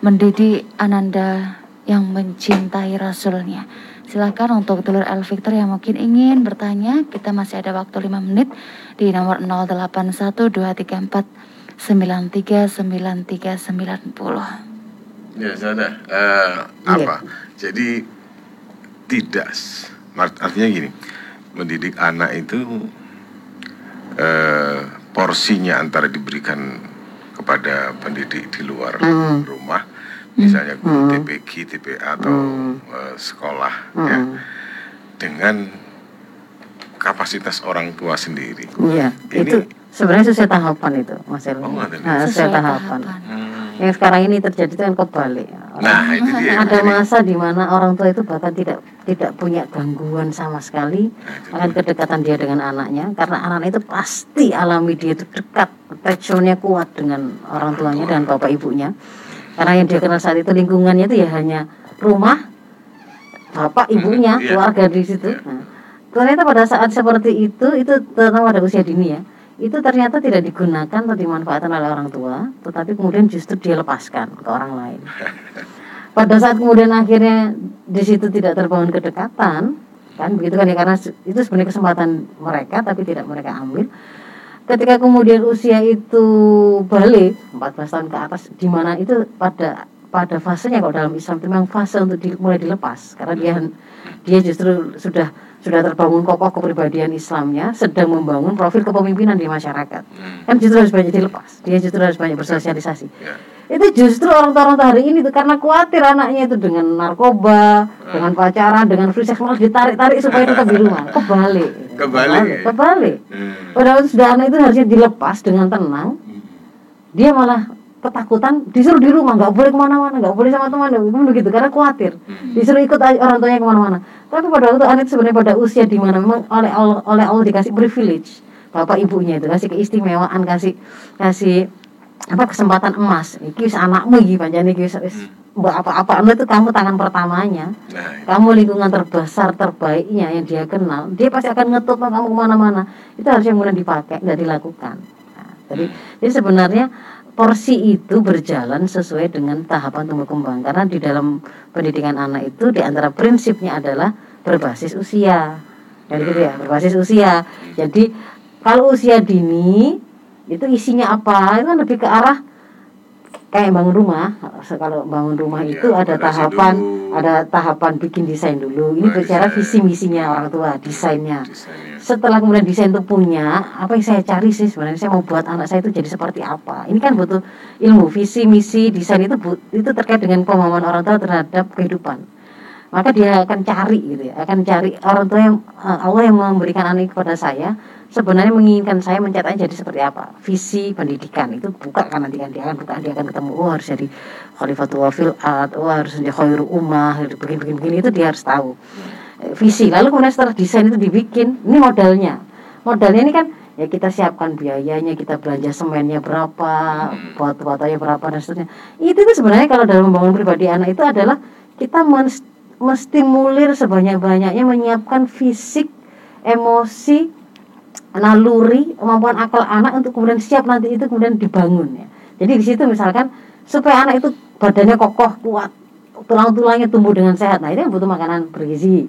mendidik Ananda yang mencintai Rasulnya. Silakan untuk dulur Al Victor yang mungkin ingin bertanya, kita masih ada waktu 5 menit di nomor 081234 939390. Ya, saya uh, apa? Jadi tidak artinya gini, mendidik anak itu uh, porsinya antara diberikan kepada pendidik di luar hmm. rumah misalnya guru hmm. TPG, TPA atau hmm. uh, sekolah hmm. ya dengan kapasitas orang tua sendiri. Iya, ini, itu sebenarnya sesuai tahapan itu, Mas Elmi. Oh, nah, sesuai tahapan. Hmm. Yang sekarang ini terjadi itu kan kebalik. Nah, itu dia. Ada masa di mana orang tua itu bahkan tidak tidak punya gangguan sama sekali nah, akan kedekatan dia dengan anaknya karena anak itu pasti alami dia itu dekat, attachmentnya kuat dengan orang tuanya dan bapak ibunya. Karena yang dia kenal saat itu lingkungannya itu ya hanya rumah, bapak ibunya, iya. keluarga di situ. Iya. Nah, ternyata pada saat seperti itu itu terutama pada usia dini ya itu ternyata tidak digunakan atau dimanfaatkan oleh orang tua tetapi kemudian justru dia lepaskan ke orang lain. [LAUGHS] Pada saat kemudian akhirnya di situ tidak terbangun kedekatan kan begitu kan ya karena itu sebenarnya kesempatan mereka tapi tidak mereka ambil. Ketika kemudian usia itu balik 14 tahun ke atas di mana itu pada pada fasenya kalau dalam Islam itu memang fase untuk di, mulai dilepas karena dia dia justru sudah sudah terbangun kokoh kepribadian Islamnya, sedang membangun profil kepemimpinan di masyarakat. Hmm. Kan justru harus banyak dilepas, dia justru harus banyak bersosialisasi. Yeah. Itu justru orang tua orang hari ini tuh karena khawatir anaknya itu dengan narkoba, hmm. dengan pacaran, dengan free sex malah ditarik-tarik supaya tetap di rumah. Kebalik. Kebalik. Kebalik. Hmm. Padahal sudah anak itu harusnya dilepas dengan tenang. Dia malah ketakutan disuruh di rumah nggak boleh ke mana-mana nggak boleh sama teman pun begitu karena khawatir. Hmm. disuruh ikut orang tuanya ke mana-mana. Tapi pada waktu anak sebenarnya pada usia di mana memang oleh Allah, oleh Allah dikasih privilege. Bapak ibunya itu kasih keistimewaan kasih kasih apa kesempatan emas. Iki anakmu iki pancen iki wis hmm. apa-apa itu kamu tangan pertamanya. Nah, kamu lingkungan terbesar terbaiknya yang dia kenal dia pasti akan ngetup kamu ke mana-mana. Itu harus yang kemudian dipakai nggak dilakukan. Nah, jadi hmm. jadi sebenarnya porsi itu berjalan sesuai dengan tahapan tumbuh kembang. Karena di dalam pendidikan anak itu di antara prinsipnya adalah berbasis usia. Dan gitu ya berbasis usia. Jadi kalau usia dini itu isinya apa? Itu kan lebih ke arah kayak bangun rumah. Kalau bangun rumah ya, itu ada tahapan dulu. ada tahapan bikin desain dulu. Ini bicara visi misinya orang tua desainnya. desainnya setelah kemudian desain itu punya apa yang saya cari sih sebenarnya saya mau buat anak saya itu jadi seperti apa. Ini kan butuh ilmu visi misi desain itu itu terkait dengan pemahaman orang tua terhadap kehidupan. Maka dia akan cari gitu ya akan cari orang tua yang eh, Allah yang memberikan anak kepada saya sebenarnya menginginkan saya mencetaknya jadi seperti apa. Visi pendidikan itu buka kan nanti kan dia akan buka dia akan ketemu oh harus jadi khalifatul wafil ad oh harus jadi khairu ummah begini begini begini itu dia harus tahu visi lalu kemudian setelah desain itu dibikin ini modalnya modalnya ini kan ya kita siapkan biayanya kita belanja semennya berapa hmm. buat batunya berapa dan seterusnya itu tuh sebenarnya kalau dalam membangun pribadi anak itu adalah kita mestimulir sebanyak-banyaknya menyiapkan fisik emosi naluri kemampuan akal anak untuk kemudian siap nanti itu kemudian dibangun ya. Jadi di situ misalkan supaya anak itu badannya kokoh kuat tulang-tulangnya tumbuh dengan sehat. Nah, itu yang butuh makanan bergizi.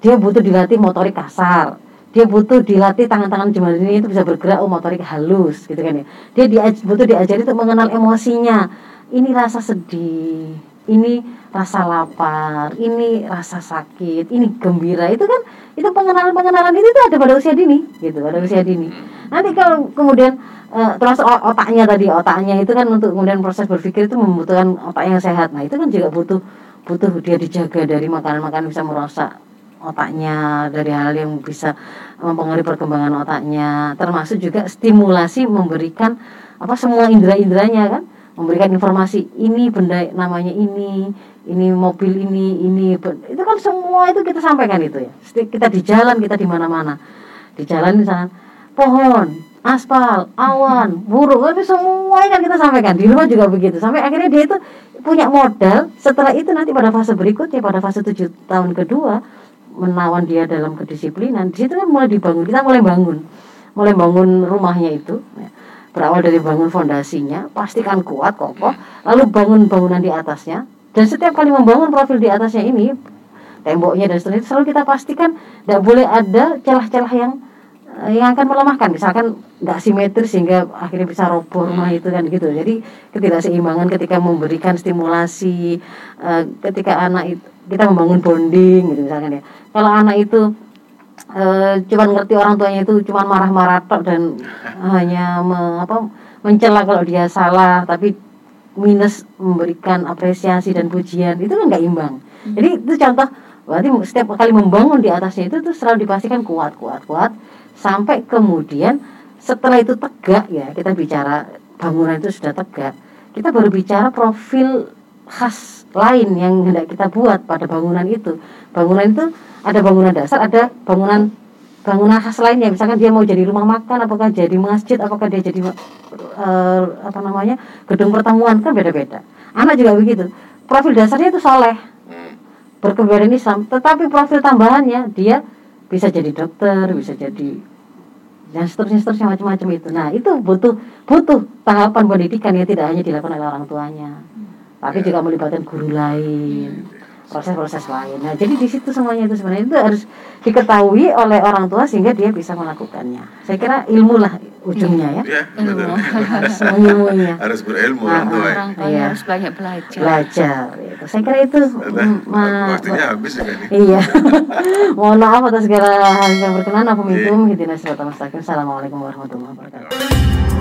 Dia butuh dilatih motorik kasar. Dia butuh dilatih tangan-tangan jemari ini itu bisa bergerak oh motorik halus gitu kan ya. Dia diaj butuh diajari untuk mengenal emosinya. Ini rasa sedih, ini rasa lapar, ini rasa sakit, ini gembira. Itu kan itu pengenalan-pengenalan itu, itu ada pada usia dini gitu pada usia dini nanti kalau kemudian uh, termasuk otaknya tadi otaknya itu kan untuk kemudian proses berpikir itu membutuhkan otak yang sehat nah itu kan juga butuh butuh dia dijaga dari makanan-makanan bisa merusak otaknya dari hal yang bisa mempengaruhi perkembangan otaknya termasuk juga stimulasi memberikan apa semua indera-inderanya kan? Memberikan informasi ini benda namanya ini ini mobil ini ini itu kan semua itu kita sampaikan itu ya. Kita di jalan kita di mana-mana. Di jalan misalnya pohon aspal awan burung itu semua kan kita sampaikan. Di rumah juga begitu. Sampai akhirnya dia itu punya modal. Setelah itu nanti pada fase berikutnya pada fase tujuh tahun kedua menawan dia dalam kedisiplinan di situ kan mulai dibangun kita mulai bangun mulai bangun rumahnya itu ya. berawal dari bangun fondasinya pastikan kuat kokoh lalu bangun bangunan di atasnya dan setiap kali membangun profil di atasnya ini temboknya dan seterusnya selalu kita pastikan tidak boleh ada celah-celah yang yang akan melemahkan misalkan nggak simetris sehingga akhirnya bisa roboh rumah itu kan gitu. Jadi ketidakseimbangan ketika memberikan stimulasi uh, ketika anak itu kita membangun bonding gitu misalkan ya. Kalau anak itu uh, cuman ngerti orang tuanya itu cuma marah-marah tok dan [LAUGHS] hanya me, apa mencela kalau dia salah tapi minus memberikan apresiasi dan pujian itu kan nggak imbang. Jadi itu contoh berarti setiap kali membangun di atasnya itu tuh selalu dipastikan kuat kuat kuat sampai kemudian setelah itu tegak ya kita bicara bangunan itu sudah tegak. Kita baru bicara profil khas lain yang hendak kita buat pada bangunan itu. Bangunan itu ada bangunan dasar ada bangunan bangunan khas lainnya. Misalkan dia mau jadi rumah makan apakah jadi masjid apakah dia jadi uh, apa namanya gedung pertemuan kan beda-beda. Anak juga begitu. Profil dasarnya itu soleh. Berkebaran Islam tetapi profil tambahannya dia bisa jadi dokter bisa jadi dan seterusnya seterusnya macam-macam itu. Nah itu butuh butuh tahapan pendidikan yang tidak hanya dilakukan oleh orang tuanya tapi juga melibatkan guru lain proses-proses lain. Nah, jadi di situ semuanya itu sebenarnya itu harus diketahui oleh orang tua sehingga dia bisa melakukannya. Saya kira ilmu lah ujungnya ya. Ya, betul. harus mengilmuinya. harus berilmu Nah, orang tua. ya. Orang tua Iya. harus banyak belajar. Belajar. Itu. Saya kira itu. Waktunya habis ya ini. Iya. [LAUGHS] Mohon maaf atas segala hal yang berkenan. Aku minum. Hidina Assalamualaikum warahmatullahi wabarakatuh.